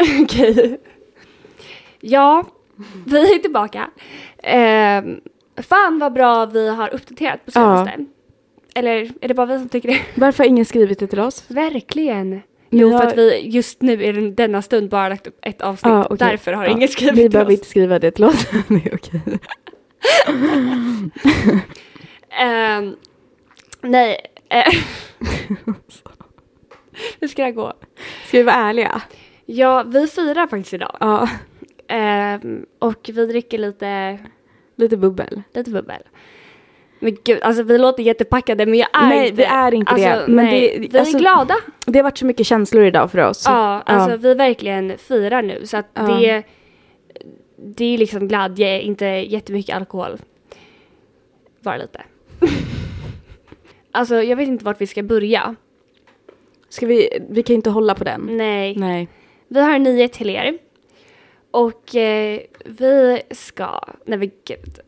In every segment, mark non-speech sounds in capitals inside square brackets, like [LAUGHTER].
[LAUGHS] Okej. Ja, vi är tillbaka. Eh, fan vad bra vi har uppdaterat på senaste. Eller är det bara vi som tycker det? [LAUGHS] Varför har ingen skrivit det till oss? Verkligen. Jo, har- för att vi just nu i den- denna stund bara lagt upp ett avsnitt. Ja, okej. Därför har Ja, ingen skrivit Vi till behöver oss. inte skriva det till oss. [LAUGHS] det är okej. Ehm, nej. Hur ska det gå? Ska vi vara ärliga? Ja, vi firar faktiskt idag. Ja, Ehm, och vi dricker lite, lite bubbel. lite bubbel. Men gud, alltså vi låter jättepackade men jag är Nej, inte vi är inte alltså, det. Men nej, det- vi alltså- är glada. Det har varit så mycket känslor idag för oss. Ja, alltså vi verkligen firar nu. Så att Ja. det, det är liksom glädje, inte jättemycket alkohol. Bara lite. [LAUGHS] alltså jag vet inte vart vi ska börja. Ska vi, vi kan ju inte hålla på den. Nej. Nej. Vi har en nyhet till er. Och eh, vi ska, nej men gud.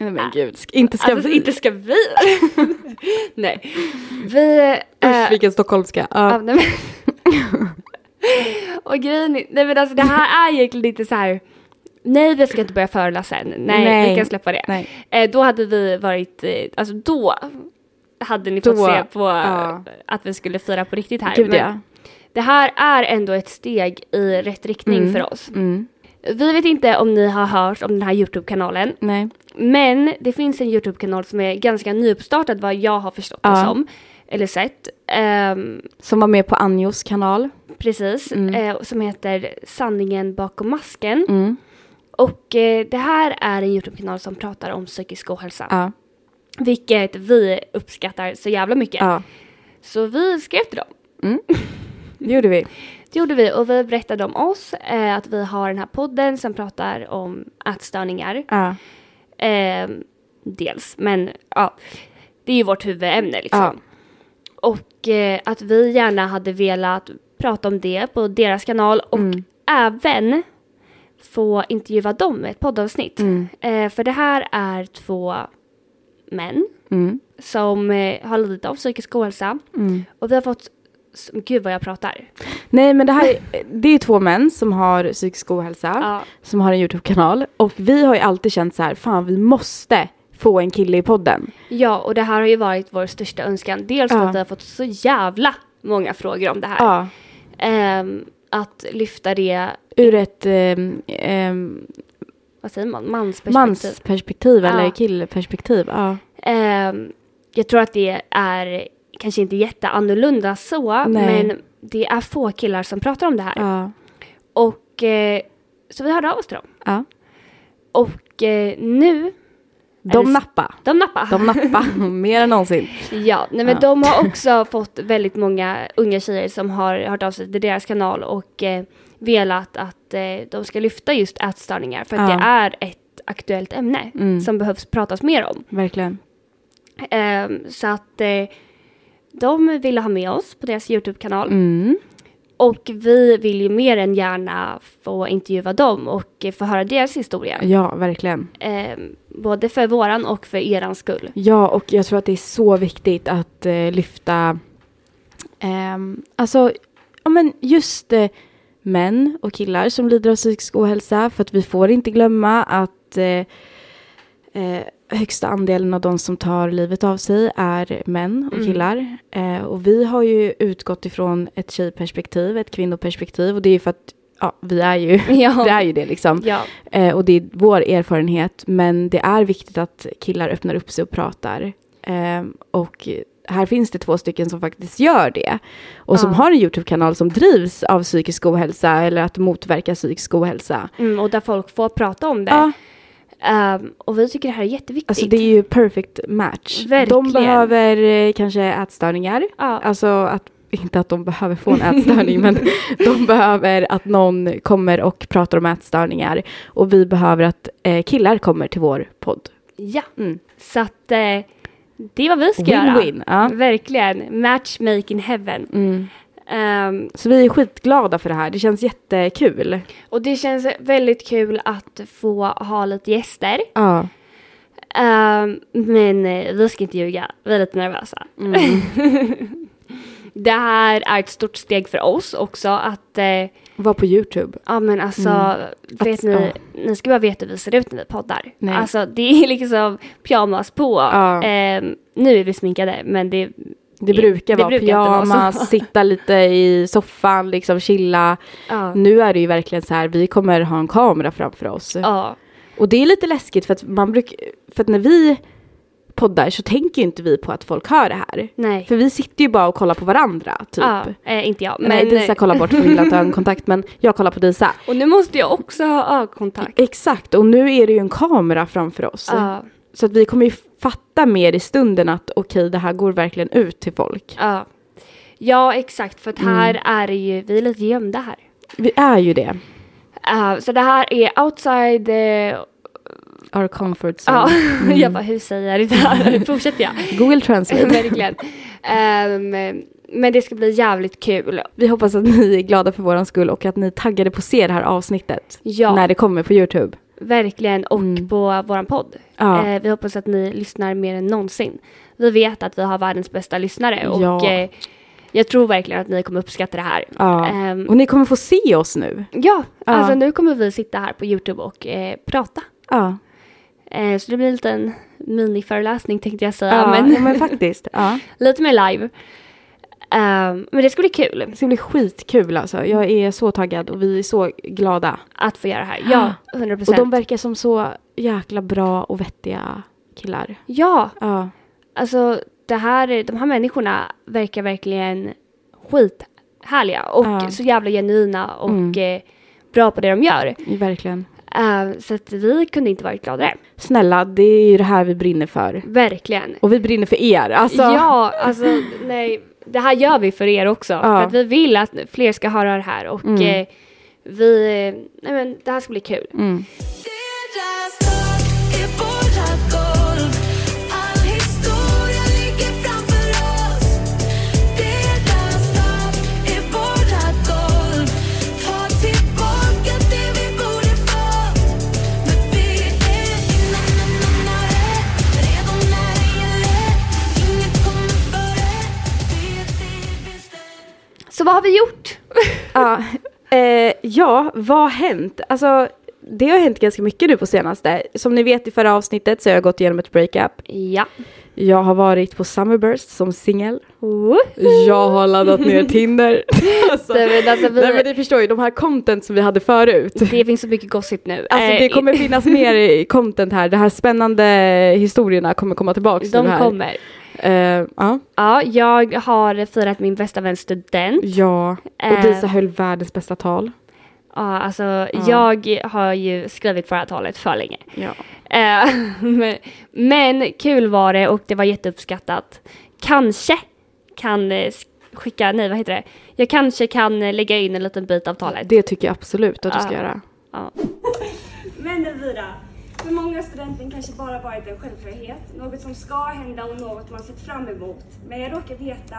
Nej men gud, ska- inte ska alltså vi. inte ska vi. [LAUGHS] nej. Vi... Usch eh, vilken stockholmska. Nej, men... och grejen är, nej men alltså det här är egentligen inte så här. Nej vi ska inte börja föreläsa än. Nej, Nej. vi kan släppa det. Nej. Eh, då hade vi varit, eh, alltså då hade ni fått Då, se på ja. att vi skulle fira på riktigt här. Gud Men ja. Det här är ändå ett steg i rätt riktning Mm. för oss. Mm. Vi vet inte om ni har hört om den här Youtube-kanalen. Nej. Men det finns en Youtube-kanal som är ganska nyuppstartad vad jag har förstått det Ja. som. Eller sett. Ehm, Som var med på Anjos kanal. Precis, Mm. eh, som heter Sanningen bakom masken. Mm. Och eh, det här är en Youtube-kanal som pratar om psykisk ohälsa. Ja. Vilket vi uppskattar så jävla mycket. ja. Så vi skrev till dem. Det gjorde vi. Det gjorde vi och vi berättade om oss, eh, att vi har den här podden som pratar om ätstörningar. Ja. Eh, dels, men ja, det är ju vårt huvudämne liksom. Ja. Och eh, att vi gärna hade velat prata om det på deras kanal och Mm. även få intervjua dem med ett poddavsnitt. Mm. Eh, för det här är två män Mm. som eh, har lidit av psykisk ohälsa Mm. och vi har fått Gud vad jag pratar. Nej men det här är- det är två män som har psykisk ohälsa. Ja, Som har en YouTube-kanal. Och vi har ju alltid känt så här, fan vi måste få en kille i podden. ja, och det här har ju varit vår största önskan. Dels för Ja. att vi har fått så jävla många frågor om det här. Ja. Ehm, att lyfta det, Ur ett ehm, ehm, vad säger man, mansperspektiv. mansperspektiv eller killperspektiv. Ja. Jag tror att det är kanske inte jätteannorlunda så, Nej. men det är få killar som pratar om det här. Ja. Och eh, så vi hörde av oss till dem. ja. Och eh, nu, De nappar. de nappar. De nappar [LAUGHS] mer än någonsin. Ja, nej, men Ja. de har också [LAUGHS] fått väldigt många unga tjejer som har hört av sig till deras kanal och eh, velat att eh, de ska lyfta just ätstörningar för att Ja. det är ett aktuellt ämne Mm. som behövs pratas mer om. Verkligen. Ehm, så att eh, de ville ha med oss på deras Youtube-kanal Mm. och vi vill ju mer än gärna få intervjua dem och eh, få höra deras historia. Ja, verkligen. Ehm, både för våran och för eran skull. Ja, och jag tror att det är så viktigt att eh, lyfta, ehm, alltså, ja men just eh, män och killar som lider av psykisk ohälsa, för att vi får inte glömma att eh, eh, högsta andelen av de som tar livet av sig är män och Mm. killar. Eh, och vi har ju utgått ifrån ett tjejperspektiv, ett kvinnoperspektiv, och det är ju för att Ja, vi är ju, [LAUGHS] Ja. det är ju det liksom. Ja, Eh, och det är vår erfarenhet. Men det är viktigt att killar öppnar upp sig och pratar. Eh, och här finns det två stycken som faktiskt gör det. Och som Ja. har en YouTube-kanal som drivs av psykisk ohälsa eller att motverka psykisk ohälsa. mm, och där folk får prata om det. Ja, Ehm, och vi tycker det här är jätteviktigt. alltså det är ju perfect match. Verkligen. De behöver eh, kanske ätstörningar. ja, Alltså att, inte att de behöver få en ätstörning, [LAUGHS] men de behöver att någon kommer och pratar om ätstörningar. Och vi behöver att eh, killar kommer till vår podd. ja. Mm. så att eh, det är vad vi ska göra. Win-win. Ja. Verkligen. Matchmaking heaven. Mm. Ehm, Så vi är skitglada för det här. Det känns jättekul. och det känns väldigt kul att få ha lite gäster. Ja. Ehm, men eh, vi ska inte ljuga, vi är lite nervösa. Mm. [LAUGHS] Det här är ett stort steg för oss också att eh, Var på YouTube. Ja men alltså, Mm. vet Att- ni, ja. ni ska bara veta hur vi ser ut när vi poddar. Nej. Alltså det är [LAUGHS] liksom pyjamas på. Ja. Ehm, nu är vi sminkade men det, Det brukar Det vara brukar pyjamas, [LAUGHS] sitta lite i soffan, liksom chilla. ja. Nu är det ju verkligen så här, vi kommer ha en kamera framför oss. ja. Och det är lite läskigt för att man brukar, för att när vi poddar så tänker inte vi på att folk hör det här. Nej. För vi sitter ju bara och kollar på varandra, typ. Ja, eh, inte jag. Men, Nej, Disa kollar bort för att vill inte ha ögonkontakt, men jag kollar på Disa. Och nu måste jag också ha ögonkontakt. Exakt, och nu är det ju en kamera framför oss. Ja, Så att vi kommer ju fatta mer i stunden att okej, det här går verkligen ut till folk. ja. ja, exakt. För att här Mm. är det ju, vi är lite gömda här. Vi är ju det. Uh, så det här är outside, eh, Our comfort zone. ja, [LAUGHS] Mm. jag bara hur säger jag det här? [LAUGHS] Fortsätter jag? Google Translate. [LAUGHS] Verkligen. Ehm, men det ska bli jävligt kul. Vi hoppas att ni är glada för våran skull och att ni taggade på att se det här avsnittet. Ja. När det kommer på YouTube. Verkligen, och Mm. på våran podd. Ja. Eh, vi hoppas att ni lyssnar mer än någonsin. Vi vet att vi har världens bästa lyssnare och Ja. eh, jag tror verkligen att ni kommer uppskatta det här. Ja. Ehm, Och ni kommer få se oss nu. ja, alltså nu kommer vi sitta här på YouTube och eh, prata. Ja, Eh, så det blir en liten miniföreläsning tänkte jag säga, men, men, faktiskt. [LAUGHS] Lite mer live. Ehm, men det ska bli kul Det ska bli skitkul alltså. Jag är så taggad och vi är så glada. att få göra det här. Ja, 100 [GASPS] Och procent. de verkar som så jäkla bra och vettiga killar. Ja, Ja, Alltså det här, de här människorna verkar verkligen skithärliga och Ja. så jävla genuina och Mm. eh, bra på det de gör. verkligen. Eh, så att vi kunde inte varit gladare. Snälla, det är ju det här vi brinner för. Verkligen. Och vi brinner för er. Alltså, Ja, alltså nej, det här gör vi för er också. För att vi vill att fler ska höra det här och Mm. eh, vi, nej men det här ska bli kul. Mm. Så vad har vi gjort? [LAUGHS] Ja, eh, ja, vad har hänt? Alltså, det har hänt ganska mycket nu på senaste. Som ni vet i förra avsnittet så har jag gått igenom ett breakup. Ja. Jag har varit på Summerburst som singel. Jag har laddat ner Tinder. [LAUGHS] alltså, Nej, men alltså, vi- nej men ni förstår ju, de här content som vi hade förut. Det finns så mycket gossip nu. Alltså Eh, det kommer finnas mer [LAUGHS] content här. De här spännande historierna kommer komma tillbaka. till De här. kommer. Eh, ja. Ja, jag har firat min bästa väns student. ja, och Eh. Disa höll världens bästa tal. Ja, alltså jag har ju skrivit förra talet för länge. Ja. Eh, [LAUGHS] men, men kul var det och det var jätteuppskattat. Kanske kan sk- skicka, nej vad heter det? Jag kanske kan lägga in en liten bit av talet. Det tycker jag absolut att du ska göra. Men Elvira, för många studenten kanske bara varit en självklarhet, något som ska hända och något man sett fram emot. Men jag råkar veta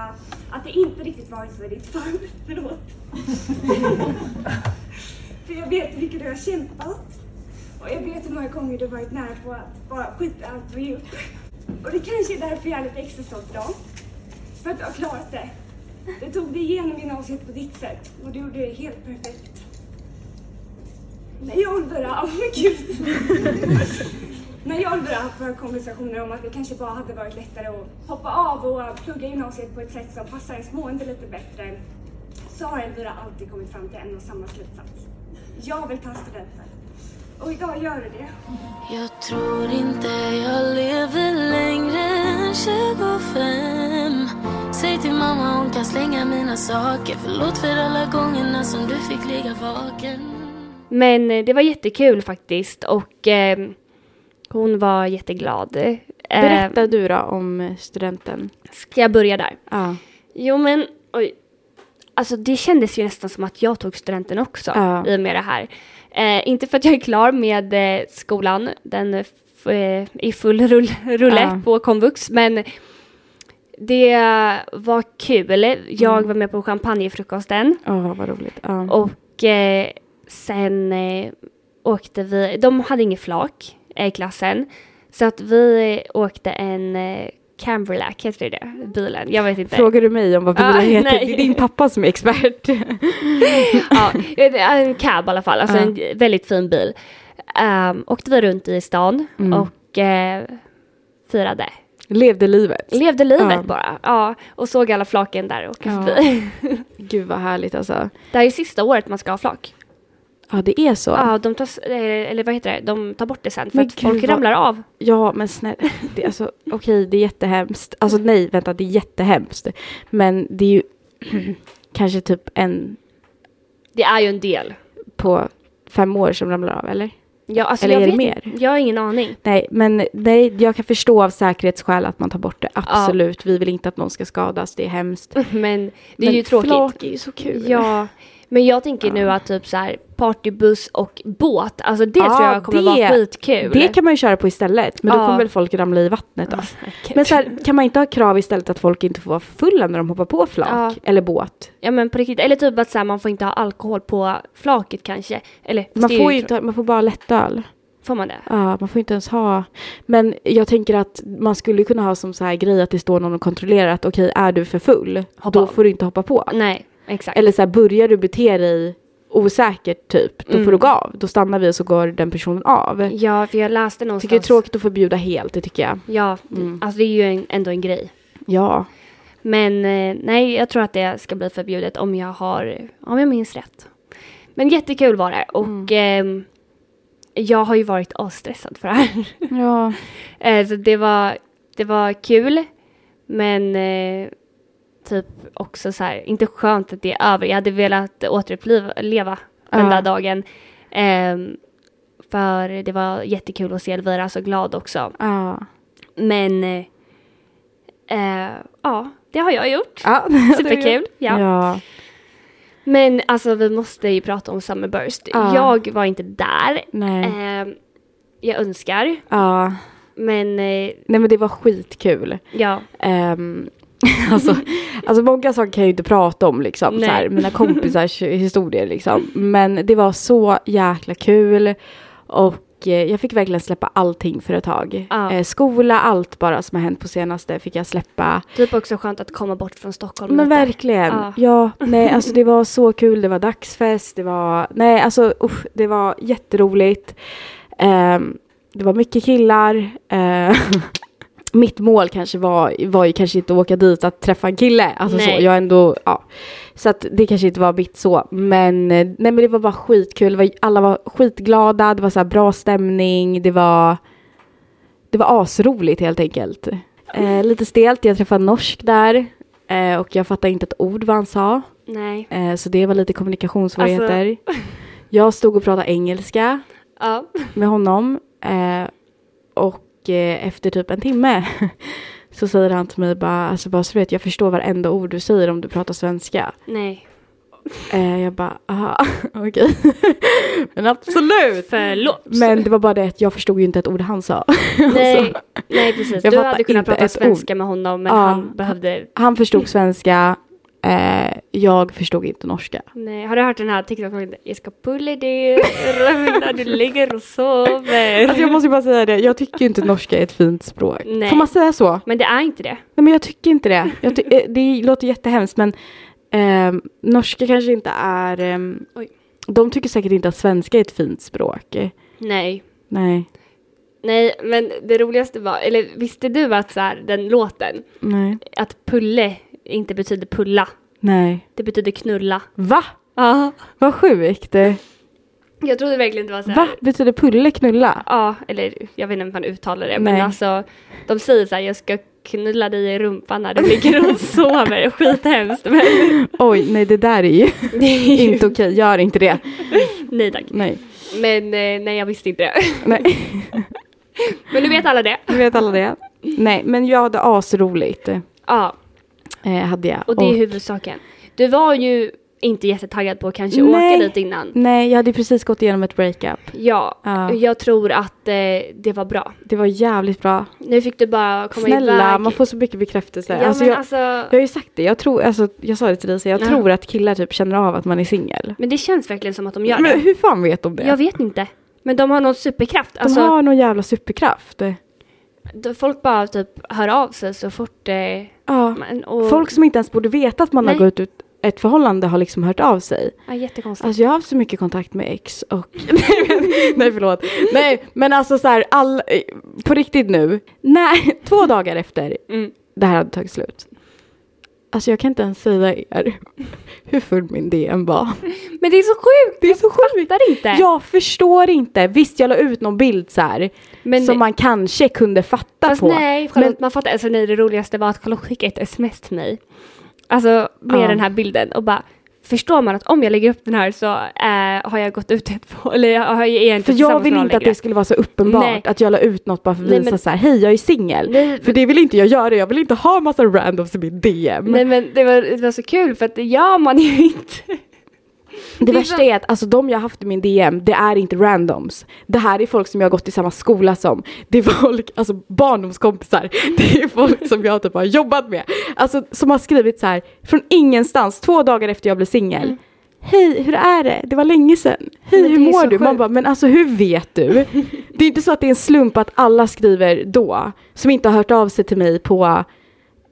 att det inte riktigt varit så i ditt fall. [LAUGHS] Förlåt. [LAUGHS] för jag vet hur mycket du har kämpat. Och jag vet hur många gånger du varit nära på att bara skita allt och ge upp. Och det kanske är därför jag är lite extra stolt idag. För att du har klarat det. Du tog dig igenom gymnasiet på ditt sätt och du gjorde det helt perfekt. Nej, jag och Ulvira, [LAUGHS] åh men gud. När jag och Ulvira har haft våra konversationer om att det kanske bara hade varit lättare att hoppa av och plugga gymnasiet på ett sätt som passar ens mående lite bättre. Så har Elvira alltid kommit fram till en och samma slutsats. Jag vill ta studenten. Och idag gör du det. Jag tror inte jag lever längre än 25 Säg till mamma hon kan slänga mina saker Förlåt för alla gångerna som du fick ligga vaken men eh, det var jättekul faktiskt och eh, hon var jätteglad. Eh, Berätta du då om eh, studenten. Ska jag börja där? Ja. Jo men, oj. Alltså det kändes ju nästan som att jag tog studenten också Ja. i och med det här. Eh, inte för att jag är klar med eh, skolan, den f- eh, i full rull, rulle Ja. på komvux, men det var kul. Jag Mm. var med på champagnefrukosten Åh, vad roligt. Ja. och eh, sen eh, åkte vi, de hade inget flak eh, i klassen, så att vi åkte en eh, Camberlack, heter det det? Bilen? Jag vet inte. Frågar du mig om vad bilen Ja, heter? nej. Det är din pappa som är expert. [LAUGHS] ja, en cab i alla fall, alltså Ja. en väldigt fin bil. Um, åkte vi runt i stan Mm. och eh, firade. Levde livet. Levde livet Ja. bara. Ja, och såg alla flaken där åka Ja. förbi. [LAUGHS] Gud vad härligt alltså. Det här är sista året man ska ha flak. Ja det är så. Ja, de tar, eller vad heter det, de tar bort det sen för Men att gud, folk vad- ramlar av. Ja men snälla, [LAUGHS] det, alltså, okej det är jättehemskt. Alltså nej vänta det är jättehemskt. Men det är ju [CLEARS THROAT] kanske typ en Det är ju en del. på fem år som ramlar av eller? Ja, alltså Eller jag är det vet mer? Jag har ingen aning. Nej men nej, jag kan förstå av säkerhetsskäl att man tar bort det. Absolut, vi vill inte att någon ska skadas, det är hemskt. [LAUGHS] Men det är men ju tråkigt. flak är ju så kul. Ja, men jag tänker nu att typ så här partybuss och båt, alltså det Ja, tror jag kommer det- vara skitkul. Det kan man ju köra på istället, men då Ja. kommer väl folk ramla i vattnet då. Ja, säkert. Men så här, kan man inte ha krav istället att folk inte får vara fulla när de hoppar på flak Ja. eller båt? Ja men på riktigt, eller typ att så här, man får inte ha alkohol på flaket kanske. Eller Man får ju inte, man får bara lättöl. Får man det? Ja, man får inte ens ha. Men jag tänker att man skulle kunna ha som så här grej att det står någon och kontrollerar att okej, är du för full, Hoppa då får du inte hoppa på. Nej, exakt. Eller så här, börjar du bete dig osäkert typ, då Mm. får du gå av. Då stannar vi och så går den personen av. Ja, för jag läste någonstans. tycker det är tråkigt att förbjuda helt, det tycker jag. Ja, Mm. alltså det är ju en, ändå en grej. Ja. Men eh, nej, jag tror att det ska bli förbjudet om jag har, om jag minns rätt. Men jättekul var det och Mm. ehm, jag har ju varit asstressad för det här. Ja. [LAUGHS] Eh, så det var, det var kul, men eh, typ också så här, inte skönt att det är över. Jag hade velat återuppleva leva den där dagen. Ehm, för det var jättekul att se Elvira så glad också. Ja. Men eh, eh, ja, det har jag gjort. ja. [LAUGHS] Superkul. Ja. Ja. Men alltså vi måste ju prata om Summerburst. Ja. Jag var inte där. Nej. Ehm, jag önskar. Ja. Men eh, Nej men det var skitkul. ja, Um, [LAUGHS] alltså, alltså många saker kan jag ju inte prata om liksom, Nej. så här, mina kompisars [LAUGHS] historier liksom. Men det var så jäkla kul. Och eh, jag fick verkligen släppa allting för ett tag. Ja. Eh, skola, allt bara som har hänt på senaste fick jag släppa. typ också skönt att komma bort från Stockholm Men verkligen. Ja. Ja. [LAUGHS] nej alltså det var så kul. Det var dagsfest. Det var, nej alltså usch, det var jätteroligt. Ehm, det var mycket killar. Mitt mål kanske var, var ju kanske inte att åka dit att träffa en kille. Alltså så, Nej. jag ändå, ja. Så att det kanske inte var mitt så. Men, eh, nej men det var bara skitkul. Var, alla var skitglada. Det var så bra stämning. Det var, det var asroligt helt enkelt. Eh, lite stelt. Jag träffade en norsk där. Eh, och jag fattade inte ett ord vad han sa. Nej. Eh, så det var lite kommunikationssvårigheter. Alltså- Jag stod och pratade engelska Ja. med honom. Eh, och eh, efter typ en timme [LAUGHS] så säger han till mig bara, alltså bara så vet, jag förstår varenda ord du säger om du pratar svenska. Nej. Eh, jag bara, aha, [LAUGHS] okej. [LAUGHS] Men absolut. Förlåt. Men det var bara det att jag förstod ju inte ett ord han sa. nej, Alltså, nej precis. jag Du hade kunnat prata svenska med honom men Ja. han behövde... han förstod svenska, eh, jag förstod inte norska. Nej, har du hört den här TikTok-videon? Jag ska pulla dig när du ligger och sover. Alltså jag måste bara säga det, jag tycker inte norska är ett fint språk. Nej. Får man säga så? Men det är inte det. Nej men jag tycker inte det. Ty- eh, det låter jättehemskt men ehm, norska kanske inte är... Oj. de tycker säkert inte att svenska är ett fint språk. Nej. Nej. Nej, men det roligaste var, eller visste du att så här, den låten, Nej. att pulle inte betyder pulla, Nej. det betyder knulla. Va? Ja. Vad sjukt. Jag trodde verkligen det var så här. Va? Betyder pulle knulla? Ja, eller jag vet inte om man uttalar det, Nej. men alltså de säger så här, jag ska knulla dig i rumpan när du ligger och [LAUGHS] sover, skithemskt. Men Oj, nej det där är ju inte okej. Gör inte det. nej tack. Nej. Men eh, nej, jag visste inte det. Nej. [LAUGHS] Men nu vet alla det. Nu vet alla det. Nej, men jag hade asroligt. Ja, Eh, hade jag. och det är huvudsaken. Du var ju inte jättetaggad på att kanske Nej. åka dit innan. Nej, jag hade precis gått igenom ett breakup. Ja, Ja. jag tror att eh, det var bra. Det var jävligt bra. Nu fick du bara komma Snälla, iväg. man får så mycket bekräftelse. Ja, alltså, men jag, alltså, jag har ju sagt det, jag tror, alltså, jag sa det till så jag Ja. tror att killar typ känner av att man är singel. men det känns verkligen som att de gör Men det. hur fan vet de det? Jag vet inte. Men de har någon superkraft. de Alltså, har någon jävla superkraft. Folk bara typ hör av sig så fort det... Ja. Men, och, Folk som inte ens borde veta att man Nej. har gått ut ett förhållande har liksom hört av sig. Ja, jättekonstigt. Alltså jag har haft så mycket kontakt med ex och... [LAUGHS] nej förlåt. Nej men alltså så här, all, på riktigt nu. Nej, två dagar efter Mm. det här hade tagit slut. Alltså jag kan inte ens säga er hur full min DM var. Men det är så sjukt! Det är så sjukt. Fattar inte. Jag förstår inte. Visst jag la ut någon bild så här Men- som man kanske kunde fatta Fast på. nej, Charlotte, Men- man fattar. Alltså nej, det roligaste var att Charlotte skickade ett sms till mig. Alltså med Ja. den här bilden och bara Förstår man att om jag lägger upp den här så äh, har jag gått ut ett [LAUGHS] eller jag har jag inte För jag vill inte att det skulle vara så uppenbart Nej. att jag la ut något bara för att Nej, visa men- så här, hej jag är singel. För det vill inte jag göra, jag vill inte ha massa randoms i mitt DM. Nej men det var, det var så kul för att det gör man ju inte. Det det är värsta är att alltså, de jag har haft i min DM, det är inte randoms. Det här är folk som jag har gått i samma skola som. Det är folk, alltså barndomskompisar. [LAUGHS] Det är folk som jag typ har jobbat med. Alltså som har skrivit så här, från ingenstans, två dagar efter jag blev singel. Hej, hur är det? Det var länge sedan. Hej, hur mår du? Man bara, men alltså hur vet du? [LAUGHS] det är inte så att det är en slump att alla skriver då, som inte har hört av sig till mig på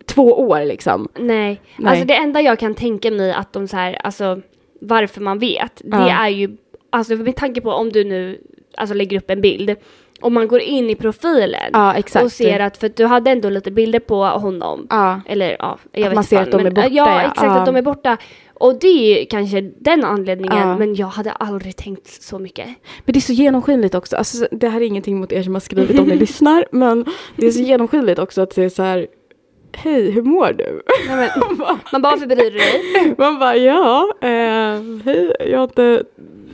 två år liksom. Nej. Nej. alltså det enda jag kan tänka mig att de så här, alltså varför man vet, det Ja. är ju, alltså med tanke på om du nu alltså lägger upp en bild, om man går in i profilen Ja, och ser att, för du hade ändå lite bilder på honom, Ja. eller ja, jag Att vet man ser fan, att de men, är borta, Ja, exakt, att de är borta. Och det är kanske den anledningen, Ja. men jag hade aldrig tänkt så mycket. Men det är så genomskinligt också. Alltså, det här är ingenting mot er som har skrivit om ni [LAUGHS] lyssnar. Men det är så genomskinligt också att det är så här. Hej, hur mår du? Nej, men, [LAUGHS] man bara, varför bryr du dig? Man bara, ja, eh, hej, jag har inte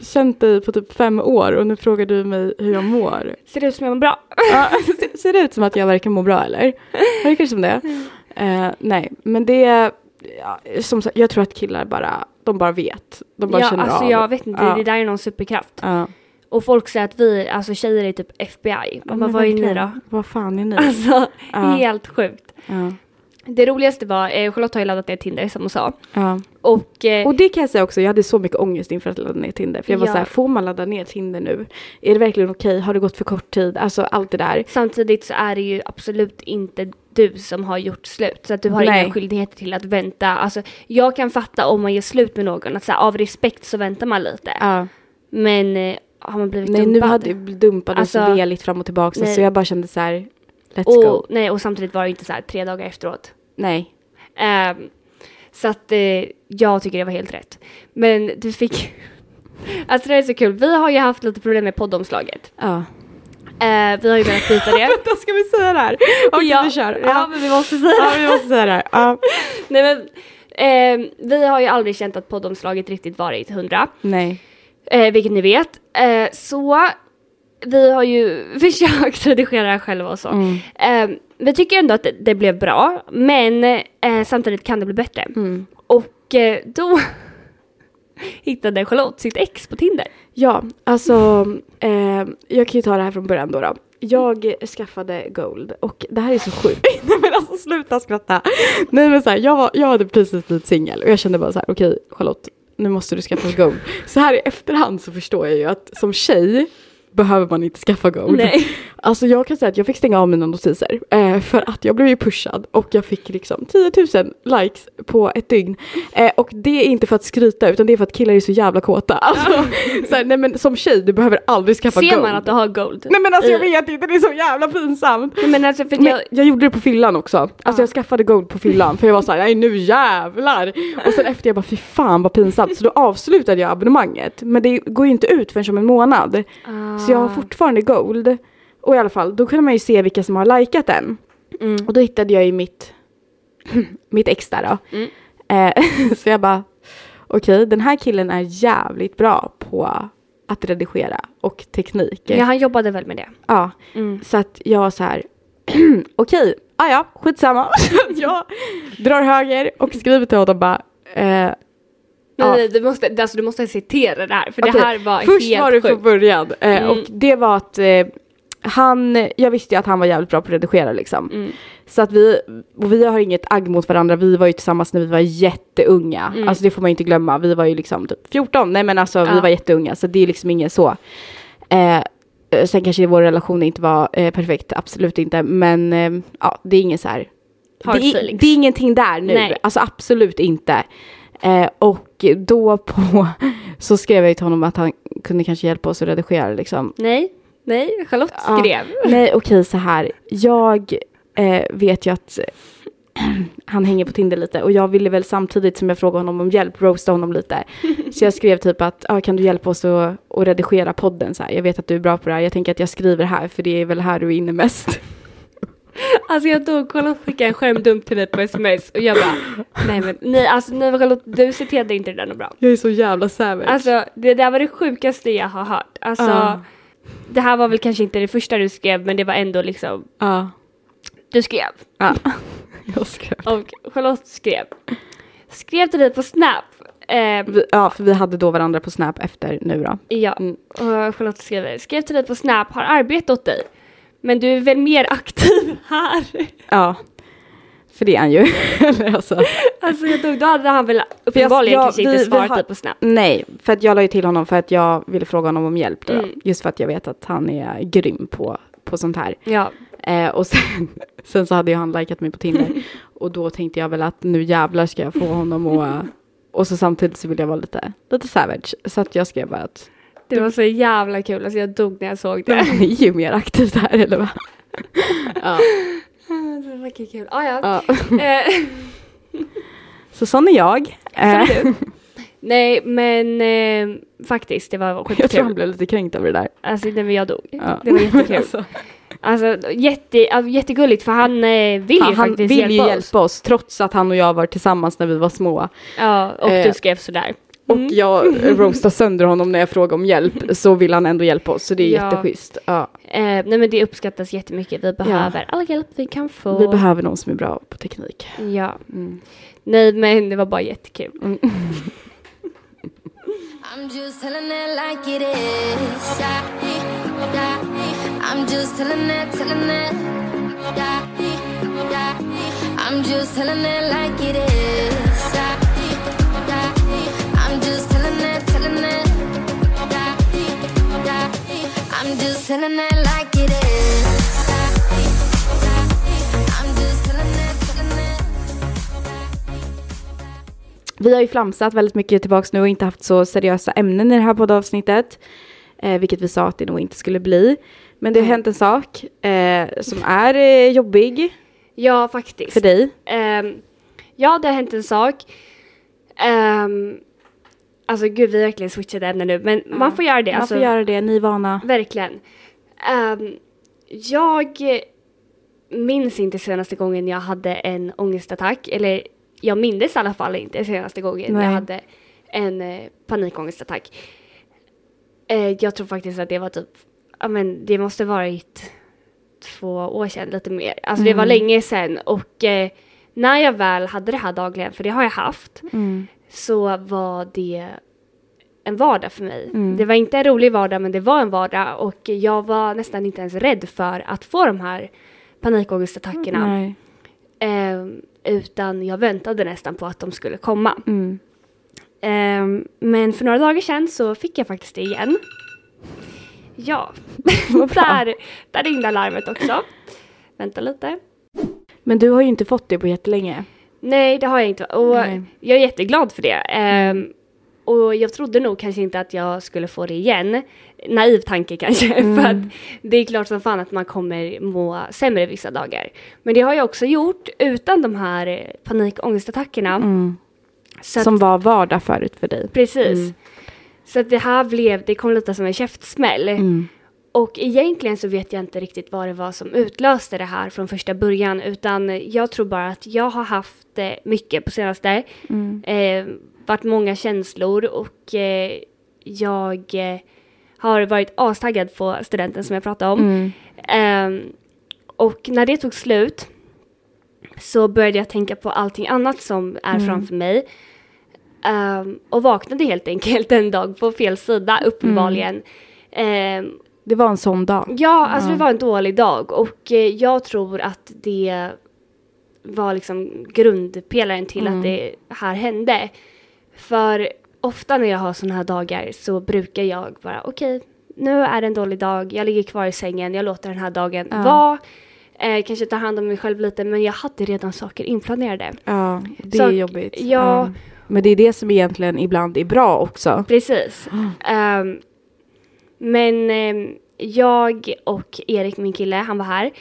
känt dig på typ fem år och nu frågar du mig hur jag mår. Ser det ut som jag mår bra? Ja, ser- [LAUGHS] ser det ut som att jag verkar må bra eller? Verkar det som det? Eh, nej, men det är, ja, som sagt, jag tror att killar bara, de bara vet. De bara ja, känner alltså av. jag vet inte, Ja. det där är någon superkraft. Ja. Och folk säger att vi, alltså tjejer är typ FBI. Man Ja, bara, vad är ni då? Vad fan är ni? Alltså, helt sjukt. Det roligaste var, eh, Charlotte har ju laddat ner Tinder som hon sa. Ja. Och, eh, Och det kan jag säga också, jag hade så mycket ångest inför att ladda ner Tinder. För jag var Ja. så här, får man ladda ner Tinder nu? Är det verkligen okej? Har det gått för kort tid? Alltså allt det där. samtidigt så är det ju absolut inte du som har gjort slut. Så att du har Nej. inga skyldigheter till att vänta. Alltså, jag kan fatta om man gör slut med någon, att så här, av respekt så väntar man lite. Ja. Men eh, har man blivit Nej, nu dumpad? hade jag blivit dumpad Alltså, och så veligt fram och tillbaka. nej. Så jag bara kände så här, let's go. och, nej, och samtidigt var det inte så här tre dagar efteråt. Nej. Ehm, så att eh, jag tycker det var helt rätt. Men du fick... [LAUGHS] alltså det är så kul. Vi har ju haft lite problem med poddomslaget. Ja. Eh, vi har ju velat byta det. [LAUGHS] Då ska vi säga det här. Okej, ja, vi kör. ja, Ja. men vi måste säga ja, det. vi måste säga det här. Ja. [LAUGHS] Nej, men, ehm, vi har ju aldrig känt att poddomslaget riktigt varit hundra. Nej. Eh, vilket ni vet. Eh, så vi har ju försökt redigera här själva och så. Mm. Vi tycker ändå att det, det blev bra, men eh, samtidigt kan det bli bättre. Mm. Och eh, då [LAUGHS] hittade Charlotte sitt ex på Tinder. Ja, alltså eh, jag kan ju ta det här från början då. då. Jag skaffade Gold och det här är så sjukt. [LAUGHS] Nej men alltså sluta skratta. Nej men så här, jag, var, jag hade precis blivit singel och jag kände bara så här, okej Charlotte, nu måste du skaffa Gold. Så här i efterhand så förstår jag ju att som tjej behöver man inte skaffa Gold. Nej. [LAUGHS] Alltså jag kan säga att jag fick stänga av mina notiser eh, för att jag blev ju pushad och jag fick liksom 10 000 likes på ett dygn. Eh, och det är inte för att skryta utan det är för att killar är så jävla kåta. Alltså, så här, nej men som tjej du behöver aldrig skaffa Ser Gold. man att du har gold? Nej men alltså jag vet inte, det är så jävla pinsamt. Nej, men alltså för Men jag, jag gjorde det på fyllan också. Alltså jag skaffade Gold på fyllan för jag var såhär, nej nu jävlar. Och sen efter jag bara, fy fan vad pinsamt. Så då avslutade jag abonnemanget. Men det går ju inte ut förrän om en månad. Så jag har fortfarande Gold. Och i alla fall, då kunde man ju se vilka som har likat den. Mm. Och då hittade jag ju mitt, [LAUGHS] mitt ex där då. Mm. Eh, [LAUGHS] så jag bara, okej den här killen är jävligt bra på att redigera och teknik. ja, han jobbade väl med det. Ja, Mm. så att jag var så här, [CLEARS THROAT] okej, ah, ja, skitsamma. [LAUGHS] jag drar höger och skriver till honom bara, eh, Nej, Ja. nej, du, måste, alltså, du måste citera det här, för okej, det här var först helt var det från början eh, Mm. och det var att eh, han, jag visste ju att han var jävligt bra på att redigera liksom. Mm. Så att vi, och vi har inget agg mot varandra, vi var ju tillsammans när vi var jätteunga. Mm. Alltså det får man ju inte glömma, vi var ju liksom typ 14, nej men alltså vi Ja. var jätteunga så det är liksom ingen så. Eh, Eh, Sen kanske vår relation inte var eh, perfekt, absolut inte. Men eh, ja, det är ingen så här. Det är, det är ingenting där nu. Nej. Alltså absolut inte. Eh, och då på [LAUGHS] så skrev jag till honom att han kunde kanske hjälpa oss att redigera liksom. Nej, nej, Charlotte Ja. skrev. Nej, okej så här. Jag eh, vet ju att [CLEARS THROAT] han hänger på Tinder lite och jag ville väl samtidigt som jag frågade honom om hjälp roasta honom lite. Så jag skrev typ att ah, kan du hjälpa oss att, att redigera podden så här. Jag vet att du är bra på det här. Jag tänker att jag skriver här för det är väl här du är inne mest. [LAUGHS] Alltså jag tog Charlotte skickade en skärmdump till dig på sms och jag bara nej men nej alltså nej Charlotte du citerade inte det där något bra. Jag är så jävla savage. Alltså det där var det sjukaste jag har hört. Alltså Ja. Det här var väl kanske inte det första du skrev men det var ändå liksom ja. du skrev ja. [LAUGHS] Jag skrev. och Charlotte skrev. Skrev till dig på Snap. Eh, Vi, ja, för vi hade då varandra på Snap efter nu då. ja, Mm. och Charlotte skrev, skrev till dig på Snap, har arbete åt dig. Men du är väl mer aktiv [LAUGHS] här? Ja. För det är han ju. [LAUGHS] Alltså. Alltså jag tog, då hade han väl uppenbarligen kanske vi- inte vi svarat har- dig på Snap. Nej, för att jag la ju till honom för att jag ville fråga honom om hjälp. Då, Mm. Just för att jag vet att han är grym på, på sånt här. Ja, Eh, och sen, [LAUGHS] sen så hade ju han likat mig på Tinder. [LAUGHS] och då tänkte jag väl att nu jävlar ska jag få honom och och så samtidigt så ville jag vara lite, lite savage. Så att jag skrev bara att det var så jävla kul. Alltså jag dog när jag såg det. han är ju mer aktiv där eller vad? ja. Det var kul. Ah, ja. ja. [LAUGHS] Eh, Så sån är jag. Eh. Nej men eh, faktiskt det var [LAUGHS] jag tror han skitkul. blev lite kränkt över det där. Alltså men jag dog. Ja. Det var jättekul. [LAUGHS] Alltså, Alltså jätte, ja, jättegulligt för han eh, vill ja, ju han faktiskt vill hjälpa ju oss. hjälpa oss trots att han och jag var tillsammans när vi var små. Ja och Eh, du skrev sådär. Och Mm. jag roastar sönder honom när jag frågar om hjälp så vill han ändå hjälpa oss så det är Ja. jätteschysst. Ja. Eh, nej men det uppskattas jättemycket. Vi behöver all hjälp vi kan få. Vi behöver någon som är bra på teknik. Ja. Mm. Nej men det var bara jättekul. [LAUGHS] I'm just telling it like it is. I'm just telling it, telling it. I'm just telling it like it is. Vi har ju flamsat väldigt mycket tillbaks nu och inte haft så seriösa ämnen i det här poddavsnittet. Eh, vilket vi sa att det nog inte skulle bli. Men det har hänt en sak eh, som är eh, jobbig Ja faktiskt. för dig. Ehm, ja, det har hänt en sak. Um, alltså gud, vi verkligen switchade ämnen nu, men man får göra det. Man alltså, får göra det, ni är vana. Verkligen. Ehm, jag minns inte senaste gången jag hade en ångestattack, eller jag minns i alla fall inte senaste gången Nej. jag hade en eh, panikångestattack. Eh, jag tror faktiskt att det var typ, ja men det måste varit två år sedan, lite mer. Alltså det var länge sedan och eh, när jag väl hade det här dagligen, för det har jag haft, Mm. Så var det en vardag för mig. Det var inte en rolig vardag men det var en vardag och jag var nästan inte ens rädd för att få de här panikångestattackerna. Ehm, utan jag väntade nästan på att de skulle komma. Mm. Ehm, men för några dagar sedan så fick jag faktiskt det igen. Ja, [LAUGHS] där, där ringde alarmet också. Vänta lite. Men du har ju inte fått det på jättelänge. Nej, det har jag inte. Och Nej. jag är jätteglad för det. Ehm, och jag trodde nog kanske inte att jag skulle få det igen. Naiv tanke kanske. [LAUGHS] Mm. För att det är klart som fan att man kommer må sämre vissa dagar. Men det har jag också gjort utan de här panikångestattackerna. Mm. Så att, Som var vardag förut för dig. precis. Mm. Så att det här blev, det kom lite som en käftsmäll. Mm. Och egentligen så vet jag inte riktigt vad det var som utlöste det här från första början. Utan jag tror bara att jag har haft eh, mycket på senaste. Mm. Eh, varit många känslor och eh, jag eh, har varit astaggad på studenten som jag pratade om. Mm. Ehm, och när det tog slut så började jag tänka på allting annat som är Mm. framför mig. Ehm, och vaknade helt enkelt en dag på fel sida uppenbarligen. Ehm, Det var en sån dag. Ja, alltså Ja. det var en dålig dag och eh, jag tror att det var liksom grundpelaren till Mm. att det här hände. För ofta när jag har sådana här dagar så brukar jag bara okej, nu är det en dålig dag, jag ligger kvar i sängen, jag låter den här dagen Ja. vara. Eh, kanske ta hand om mig själv lite, men jag hade redan saker inplanerade. Ja, det Så- är jobbigt. ja. Men det är det som egentligen ibland är bra också. Precis. [GASPS] Ehm, men ehm, jag och Erik, min kille, han var här.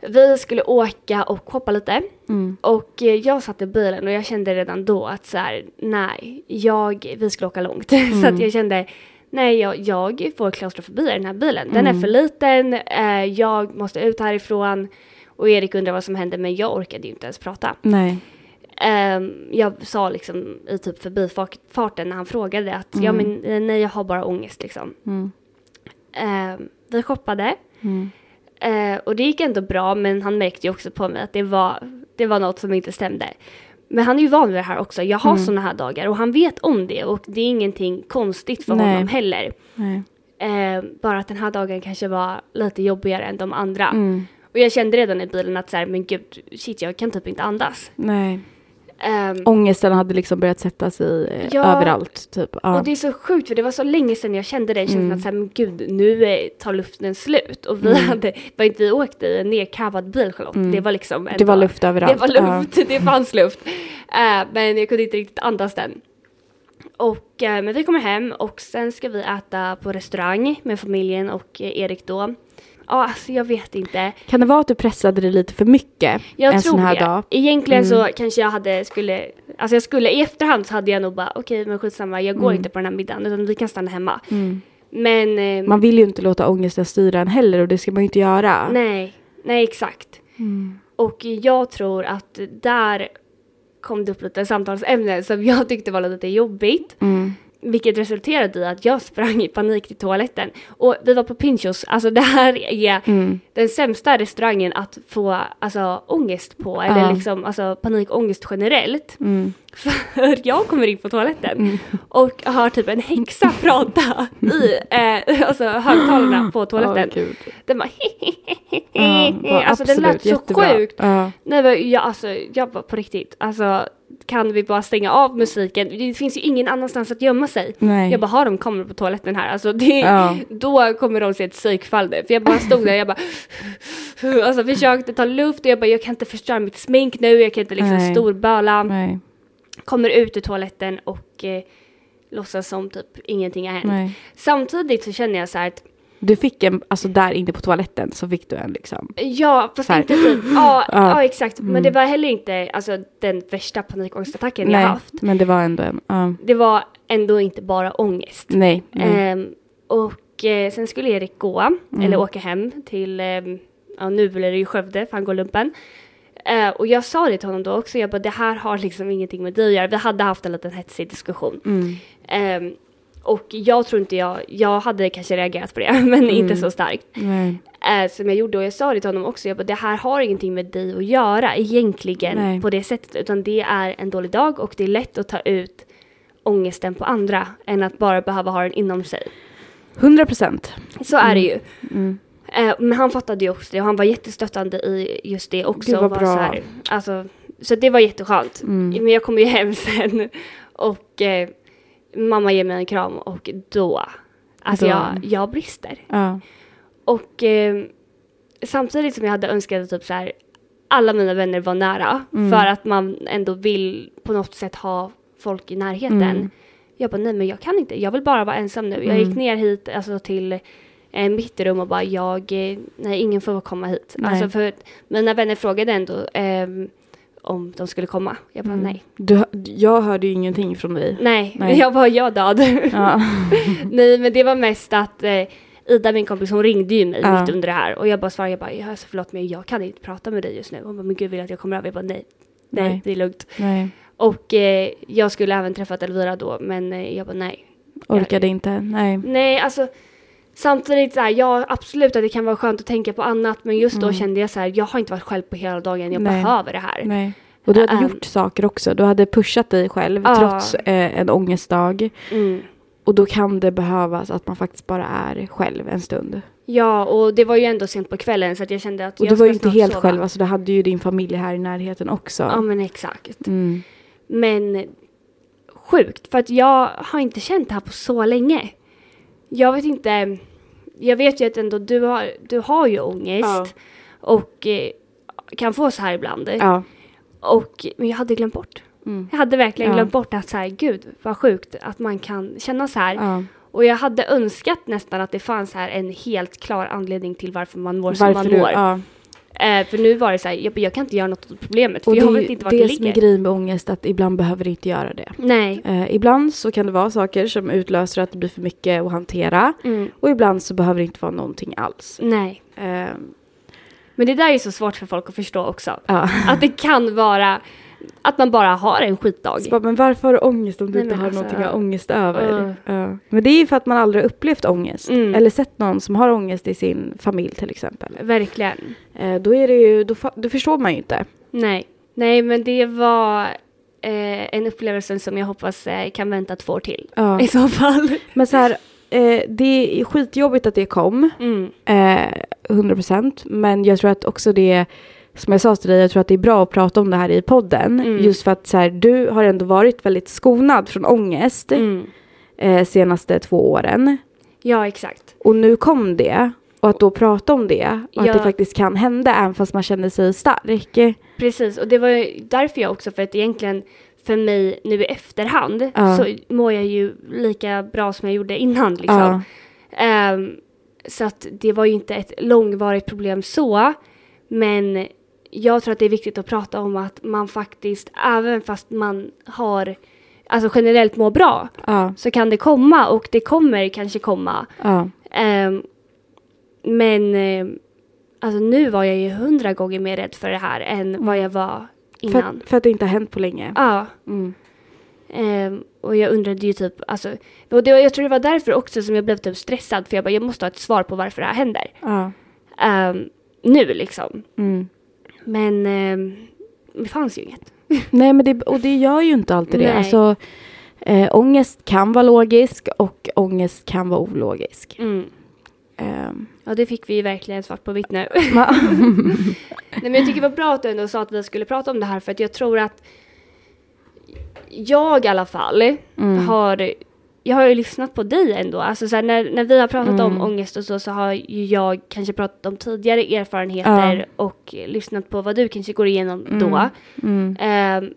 Vi skulle åka och shoppa lite. Mm. Och eh, jag satt i bilen och jag kände redan då att så här, nej, jag, vi skulle åka långt. [LAUGHS] så att jag kände, nej, jag, jag får klaustrofobi i den här bilen. Den är för liten, eh, jag måste ut härifrån. Och Erik undrar vad som hände, men jag orkade ju inte ens prata. Nej. Ehm, jag sa liksom i typ förbifarten när han frågade att ja men eh, nej jag har bara ångest liksom. Mm. Ehm, vi shoppade Mm. Eh, och det gick ändå bra men han märkte ju också på mig att det var, det var något som inte stämde. Men han är ju van vid det här också. Jag har såna här dagar och han vet om det och det är ingenting konstigt för Nej. honom heller. Eh, bara att den här dagen kanske var lite jobbigare än de andra. Mm. Och jag kände redan i bilen att så här, men gud, shit jag kan typ inte andas. Nej. Ehm, Ångesten hade liksom börjat sätta sig eh, Ja. överallt. Typ. Ja. Och det är så sjukt för det var så länge sedan jag kände den känslan Mm. att så här, men gud nu tar luften slut. Och vi hade, var inte vi åkte i en nerkavad bil Charlotte. Det var liksom Mm. det var ändå- luft överallt. Det var luft, [LAUGHS] det fanns luft. Eh, men jag kunde inte riktigt andas den. Och, eh, men vi kommer hem och sen ska vi äta på restaurang med familjen och Erik då. Ja, alltså jag vet inte. Kan det vara att du pressade dig lite för mycket Jag en tror sån här det. dag? Mm. Egentligen så kanske jag hade, skulle, alltså jag skulle, i efterhand så hade jag nog bara, okej men skitsamma, jag går inte på den här middagen utan vi kan stanna hemma. Mm. Men, eh, Man vill ju inte låta ångesten styra en heller och det ska man ju inte göra. nej, nej exakt. Mm. Och jag tror att där kom det upp lite samtalsämnen som jag tyckte var lite jobbigt. Mm. Vilket resulterade i att jag sprang i panik till toaletten. Och vi var på Pinchos, alltså det här är Mm. den sämsta restaurangen att få alltså, ångest på. Eller liksom alltså, panikångest generellt. Mm. För [LAUGHS] jag kommer in på toaletten och har typ en häxa prata i eh, alltså, högtalarna på toaletten. Gud. Den bara ja, Alltså den lät så jättebra. sjukt. Ja. Nej men jag, alltså, jag var på riktigt, alltså kan vi bara stänga av musiken? Det finns ju ingen annanstans att gömma sig. Nej. Jag bara, har de kameror på toaletten här? Alltså det, Ja. [LAUGHS] då kommer de se ett psykfall nu. För jag bara stod där, jag bara, [LAUGHS] alltså försökte ta luft och jag bara, jag kan inte förstöra mitt smink nu, jag kan inte liksom Nej. storböla. Nej. Kommer ut ur toaletten och eh, låtsas som typ ingenting har hänt. Nej. Samtidigt så känner jag så här att Du fick en, alltså där inne på toaletten så fick du en liksom. Ja, fast inte typ, [LAUGHS] ja, Ja. Mm. exakt. Men det var heller inte alltså, den värsta panikångestattacken jag Nej, haft. men det var ändå en, ja. Det var ändå inte bara ångest. Nej. nej. Ehm, och eh, sen skulle Erik gå, Mm. eller åka hem till, ehm, ja nu blir det ju Skövde för han går lumpen. Eh, och jag sa det till honom då också, jag bara det här har liksom ingenting med dig att göra. Vi hade haft en liten hetsig diskussion. Mm. Och jag tror inte jag, jag hade kanske reagerat på det, [LAUGHS] men inte så starkt. Nej. Eh, som jag gjorde och jag sa det till honom också, jag bara, det här har ingenting med dig att göra egentligen Nej. på det sättet utan det är en dålig dag och det är lätt att ta ut ångesten på andra än att bara behöva ha den inom sig. 100 procent. Så är det ju. Mm. Eh, men han fattade ju också det och han var jättestöttande i just det också. Gud, vad bra. Så, här, alltså, så det var jätteskönt. Mm. Men jag kom ju hem [LAUGHS] sen och eh, mamma ger mig en kram och då, alltså Då. Jag, jag brister. Ja. Och eh, samtidigt som jag hade önskat att typ så här, alla mina vänner var nära Mm. för att man ändå vill på något sätt ha folk i närheten. Mm. Jag bara nej men jag kan inte, jag vill bara vara ensam nu. Jag Mm. gick ner hit alltså till eh, mitt rum och bara jag, eh, nej ingen får komma hit. Nej. Alltså för mina vänner frågade ändå ehm, om de skulle komma. Jag bara Mm. nej. Du, jag hörde ju ingenting från dig. Nej, Nej. jag bara jag död. Ja. [LAUGHS] Nej men det var mest att eh, Ida min kompis hon ringde ju mig Ja. mitt under det här och jag bara svarade jag bara ja, alltså, förlåt men jag kan inte prata med dig just nu. Hon bara men gud vill att jag kommer över? Jag bara nej. Nej, Nej. det är lugnt. Nej. Och eh, jag skulle även träffat Elvira då men eh, jag bara nej. Orkade inte. Nej. Nej alltså samtidigt så här, ja absolut att det kan vara skönt att tänka på annat men just då kände jag så här jag har inte varit själv på hela dagen jag Mm. Nej. behöver det här. Nej. Och du hade Ähm. gjort saker också. Du hade pushat dig själv Ja. trots eh, en ångestdag. Mm. Och då kan det behövas att man faktiskt bara är själv en stund. Ja och det var ju ändå sent på kvällen så att jag kände att Och jag du var ju inte helt sova. själv. Alltså, du hade ju din familj här i närheten också. Ja men exakt. Mm. Men sjukt, för att jag har inte känt det här på så länge. Jag vet inte, jag vet ju att ändå du har, du har ju ångest och eh, kan få så här ibland. Ja. Och, men jag hade glömt bort. Mm. Jag hade verkligen Ja. glömt bort att så här, gud vad sjukt att man kan känna så här. Ja. Och jag hade önskat nästan att det fanns här en helt klar anledning till varför man mår som Varför man du, mår. ja. Eh, för nu var det så här, jag, jag kan inte göra något åt problemet för Och jag det vet inte vart det, det som är ligger. grejen med ångest, att ibland behöver det inte göra det. Nej. Eh, ibland så kan det vara saker som utlöser att det blir för mycket att hantera. Mm. Och ibland så behöver det inte vara någonting alls. Nej. Eh, Men det där är så svårt för folk att förstå också. ja. Att det kan vara att man bara har en skitdag. Bara, men varför har du ångest om du Nej, inte har alltså, någonting att ha ångest över? uh. Ja. Men det är ju för att man aldrig upplevt ångest. Mm. Eller sett någon som har ångest i sin familj till exempel. Verkligen. Eh, då, är det ju, då, då förstår man ju inte. Nej. Nej, men det var eh, en upplevelse som jag hoppas eh, kan vänta två år till. [LAUGHS] I så fall. Men så här, eh, det är skitjobbigt att det kom. Mm. Eh, 100% men jag tror att också det som jag sa till dig, jag tror att det är bra att prata om det här i podden. Mm. Just för att så här, du har ändå varit väldigt skonad från ångest Mm. eh, senaste två åren. Ja, exakt. Och nu kom det. Och att då prata om det. Och Ja. att det faktiskt kan hända även fast man känner sig stark. Precis, och det var ju därför jag också, för att egentligen för mig nu i efterhand Ja. så mår jag ju lika bra som jag gjorde innan liksom. Ja. Ehm, så att det var ju inte ett långvarigt problem så, men jag tror att det är viktigt att prata om att man faktiskt, även fast man har, alltså generellt mår bra, Ja. så kan det komma och det kommer kanske komma. Ja. Ehm, men ehm, alltså nu var jag ju hundra gånger mer rädd för det här än vad jag var För, innan. att- för att det inte har hänt på länge. Ja. Mm. ehm, och jag undrade ju typ, alltså, och det, jag tror det var därför också som jag blev typ stressad för jag bara, jag måste ha ett svar på varför det här händer. Ja. Ehm, nu liksom. Mm. Men ehm, det fanns ju inget. [LAUGHS] Nej, men det, och det gör ju inte alltid det. Nej. Alltså, eh, ångest kan vara logisk och ångest kan vara ologisk. Mm. Ehm, Ja, det fick vi verkligen svart på vitt nu. [LAUGHS] [LAUGHS] Nej, men jag tycker det var bra att du ändå sa att vi skulle prata om det här för att jag tror att jag i alla fall Mm. har jag har ju lyssnat på dig ändå. Alltså så här, när, när vi har pratat om Mm. ångest och så, så har ju jag kanske pratat om tidigare erfarenheter Ja. och lyssnat på vad du kanske går igenom Mm. då. mm. Ehm,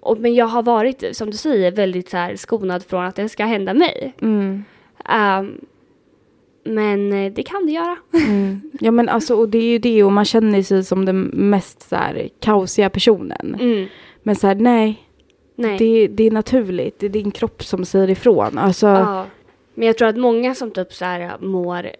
och, men jag har varit, som du säger, väldigt så här skonad från att det ska hända mig. Ehm, men eh, det kan det göra. Mm. Ja men alltså och det är ju det och man känner sig som den mest så här kaosiga personen. Mm. Men så här Nej. Det, det är naturligt. Det är din kropp som säger ifrån. Alltså, Ja. Men jag tror att många som typ så här mår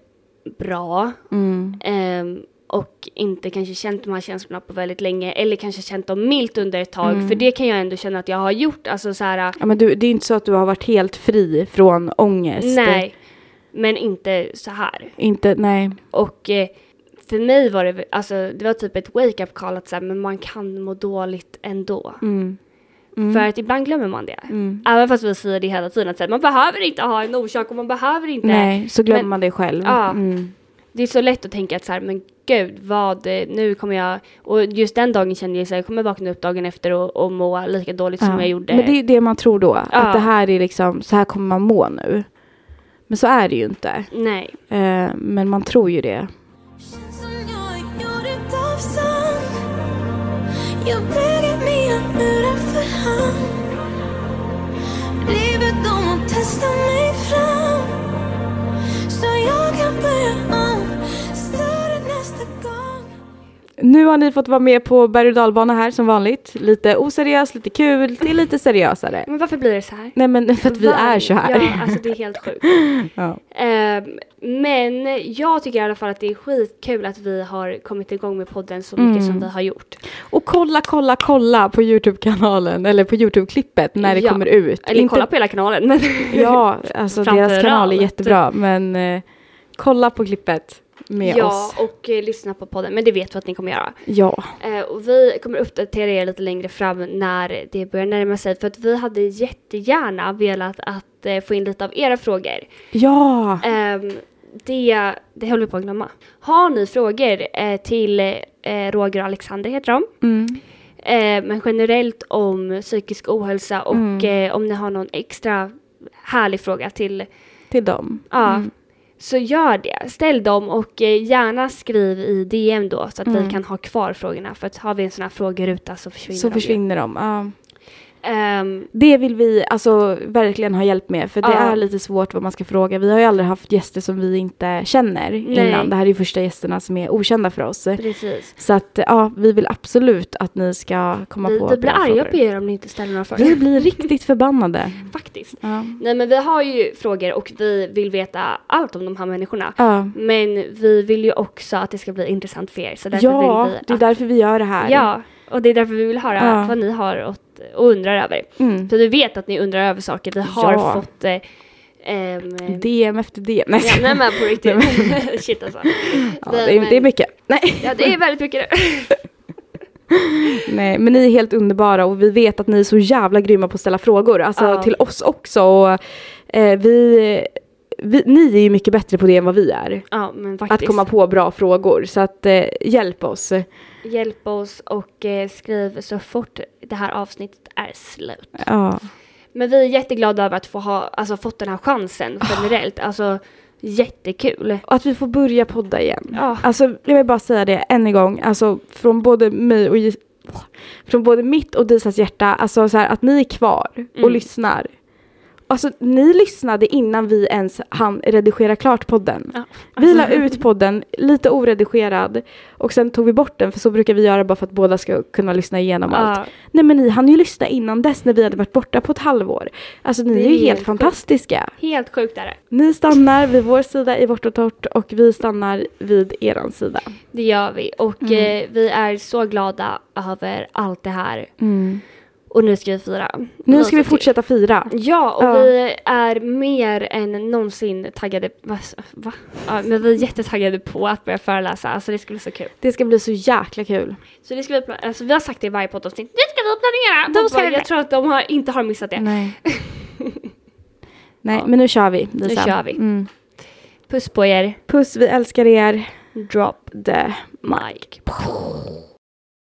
bra mm, ehm, och inte kanske känt de här känslorna på väldigt länge eller kanske känt dem milt under ett tag. Mm. För det kan jag ändå känna att jag har gjort. Alltså så här, ja, men du, det är inte så att du har varit helt fri från ångest. nej. Men inte så här. Inte, nej. Och eh, för mig var det, alltså det var typ ett wake-up call att så här, men man kan må dåligt ändå. Mm. Mm. För att ibland glömmer man det. Mm. Även fast vi säger det hela tiden att man behöver inte ha en orsak och man behöver inte. Nej, så glömmer Men- man det själv. Ja. Mm. Det är så lätt att tänka att så här, men gud, vad, eh, nu kommer jag, och just den dagen kände jag så här, jag kommer vakna upp dagen efter och, och må lika dåligt som Ja. jag gjorde. Men det är det man tror då. Ja. Att det här är liksom, så här kommer man må nu. Men så är det ju inte. Nej. Eh, men man tror ju det. Jag väger mina murar för hand River dem och testar mig. Nu har ni fått vara med på berg och dalbana här som vanligt. Lite oseriöst, lite kul, till lite seriösare. Men varför blir det så här? Nej men för att vi Var- är så här. Ja, alltså det är helt sjukt. [LAUGHS] Ja. Ehm, men jag tycker i alla fall att det är skitkul att vi har kommit igång med podden så mycket Mm. som vi har gjort. Och kolla, kolla, kolla på Youtube-kanalen eller på Youtube-klippet när det Ja. kommer ut. Eller Inte- kolla på hela kanalen. Men Ja, [LAUGHS] alltså deras kanal är jättebra men eh, kolla på klippet med ja, oss. och eh, lyssna på podden. Men det vet vi att ni kommer göra. Ja. Eh, och vi kommer uppdatera er lite längre fram när det börjar närma sig. För att vi hade jättegärna velat att eh, få in lite av era frågor. Ja! Ehm, det, det höll vi på att glömma. Har ni frågor eh, till eh, Roger och Alexander heter de. Mm. Eh, men generellt om psykisk ohälsa och Mm. eh, om ni har någon extra härlig fråga till, Till dem. ja, Mm. Så gör det. Ställ dem och eh, gärna skriv i DM då så att vi Mm. kan ha kvar frågorna. För att har vi en sån här frågeruta så försvinner Så de försvinner de. Ja. Ehm, Det vill vi alltså verkligen ha hjälp med för det Ja. är lite svårt vad man ska fråga. Vi har ju aldrig haft gäster som vi inte känner Nej. innan. Det här är ju första gästerna som är okända för oss. precis. Så att ja, vi vill absolut att ni ska komma Vi, på vi blir arga frågor. på er om ni inte ställer några frågor. Vi blir riktigt förbannade. [LAUGHS] Faktiskt. Ja. Nej men vi har ju frågor och vi vill veta allt om de här människorna. Ja, Men vi vill ju också att det ska bli intressant för er. Så därför ja vill vi det är att, därför vi gör det här. Ja, och det är därför vi vill höra vad ni har och, och undrar över. Mm. För vi vet att ni undrar över saker. Vi har Ja. fått eh, ehm, DM efter DM. Nej, Ja, nej men på riktigt. [LAUGHS] Shit alltså. [LAUGHS] ja, det, är, det är mycket. Nej. Ja det är väldigt mycket. [LAUGHS] Nej, men ni är helt underbara och vi vet att ni är så jävla grymma på att ställa frågor. Alltså Ja. till oss också. Och, eh, vi, vi, ni är ju mycket bättre på det än vad vi är. Ja men faktiskt. Att komma på bra frågor. Så att eh, hjälp oss. Hjälp oss och eh, skriv så fort det här avsnittet är slut. Ja. Men vi är jätteglada över att få ha alltså, fått den här chansen generellt. Alltså jättekul. Och att vi får börja podda igen. Ja. Alltså jag vill bara säga det än en gång. Alltså från både mig och från både mitt och Disas hjärta. Alltså så här, att ni är kvar och Mm. lyssnar. Alltså ni lyssnade innan vi ens hann redigera klart podden. Ja. Vi la ut podden lite oredigerad och sen tog vi bort den för så brukar vi göra bara för att båda ska kunna lyssna igenom allt. Ja, Nej men ni hann ju lyssna innan dess när vi hade varit borta på ett halvår. Alltså ni Det är ju helt helt fantastiska. helt sjukt är det. Ni stannar vid vår sida i Vårt och Torrt och vi stannar vid eran sida. Det gör vi. Och Mm. eh, vi är så glada över allt det här. Och nu ska vi fira. Nu ska vi fortsätta fira. Ja, och Ja. vi är mer än någonsin taggade. Va? va? Ja, men vi är jättetaggade på att börja föreläsa. Alltså det ska bli så kul. Det ska bli så jäkla kul. Så det ska vi, alltså, vi har sagt det i varje poddavsnitt. Det ska vi planera! Det ska jag tror att de har, inte har missat det. Nej. [LAUGHS] Nej, Ja. men nu kör vi. Lisa. kör vi. Mm. Puss på er. Puss, vi älskar er. Drop The mic.